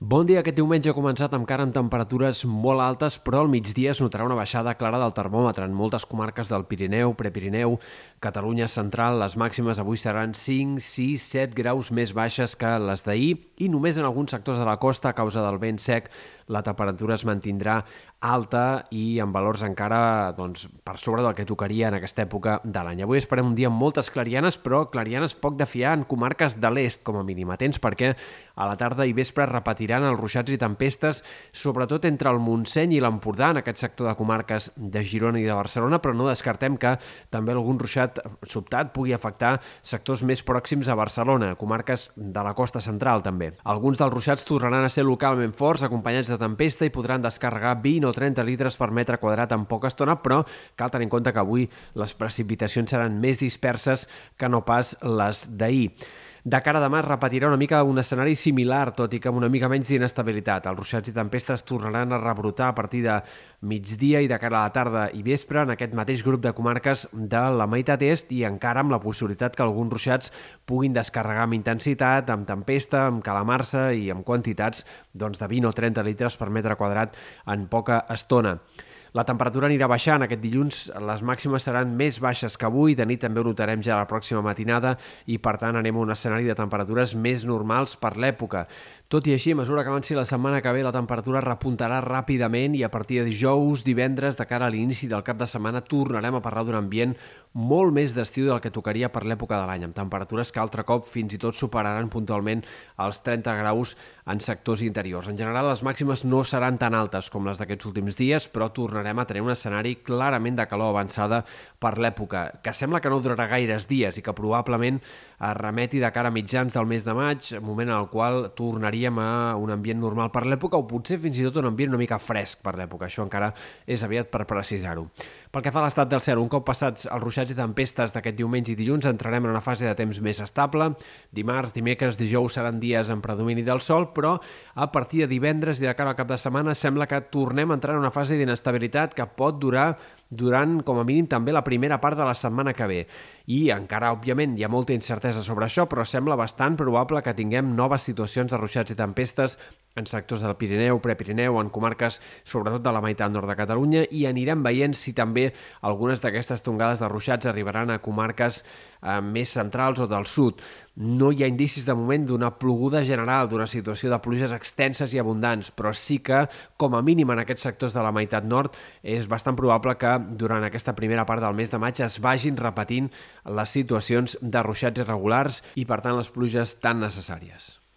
Bon dia. Aquest diumenge ha començat encara amb temperatures molt altes, però al migdia es notarà una baixada clara del termòmetre en moltes comarques del Pirineu, Prepirineu, Catalunya central. Les màximes avui seran 5, 6, 7 graus més baixes que les d'ahir i només en alguns sectors de la costa, a causa del vent sec, la temperatura es mantindrà alta i amb valors encara doncs, per sobre del que tocaria en aquesta època de l'any. Avui esperem un dia amb moltes clarianes, però clarianes poc de fiar en comarques de l'est, com a mínim. Atents perquè a la tarda i vespre repetiran els ruixats i tempestes, sobretot entre el Montseny i l'Empordà, en aquest sector de comarques de Girona i de Barcelona, però no descartem que també algun ruixat sobtat pugui afectar sectors més pròxims a Barcelona, comarques de la costa central també. Alguns dels ruixats tornaran a ser localment forts, acompanyats de tempesta i podran descarregar 20 o 30 litres per metre quadrat en poca estona, però cal tenir en compte que avui les precipitacions seran més disperses que no pas les d'ahir. De cara a demà es repetirà una mica un escenari similar, tot i que amb una mica menys d'inestabilitat. Els ruixats i tempestes tornaran a rebrotar a partir de migdia i de cara a la tarda i vespre en aquest mateix grup de comarques de la meitat est i encara amb la possibilitat que alguns ruixats puguin descarregar amb intensitat, amb tempesta, amb calamar-se i amb quantitats doncs, de 20 o 30 litres per metre quadrat en poca estona. La temperatura anirà baixant aquest dilluns, les màximes seran més baixes que avui, de nit també ho notarem ja la pròxima matinada i per tant anem a un escenari de temperatures més normals per l'època. Tot i així, a mesura que avanci la setmana que ve, la temperatura repuntarà ràpidament i a partir de dijous, divendres, de cara a l'inici del cap de setmana, tornarem a parlar d'un ambient molt més d'estiu del que tocaria per l'època de l'any, amb temperatures que altre cop fins i tot superaran puntualment els 30 graus en sectors interiors. En general, les màximes no seran tan altes com les d'aquests últims dies, però tornarem a tenir un escenari clarament de calor avançada per l'època, que sembla que no durarà gaires dies i que probablement es remeti de cara a mitjans del mes de maig, moment en el qual tornaríem a un ambient normal per l'època o potser fins i tot un ambient una mica fresc per l'època. Això encara és aviat per precisar-ho. Pel que fa a l'estat del cel, un cop passats els ruixats i tempestes d'aquest diumenge i dilluns, entrarem en una fase de temps més estable. Dimarts, dimecres, dijous seran dies en predomini del sol, però a partir de divendres i de cara al cap de setmana sembla que tornem a entrar en una fase d'inestabilitat que pot durar durant, com a mínim, també la primera part de la setmana que ve. I encara, òbviament, hi ha molta incertesa sobre això, però sembla bastant probable que tinguem noves situacions de ruixats i tempestes en sectors del Pirineu, Prepirineu, en comarques sobretot de la meitat nord de Catalunya i anirem veient si també algunes d'aquestes tongades de ruixats arribaran a comarques eh, més centrals o del sud. No hi ha indicis de moment d'una ploguda general, d'una situació de pluges extenses i abundants, però sí que, com a mínim en aquests sectors de la meitat nord, és bastant probable que durant aquesta primera part del mes de maig es vagin repetint les situacions de ruixats irregulars i, per tant, les pluges tan necessàries.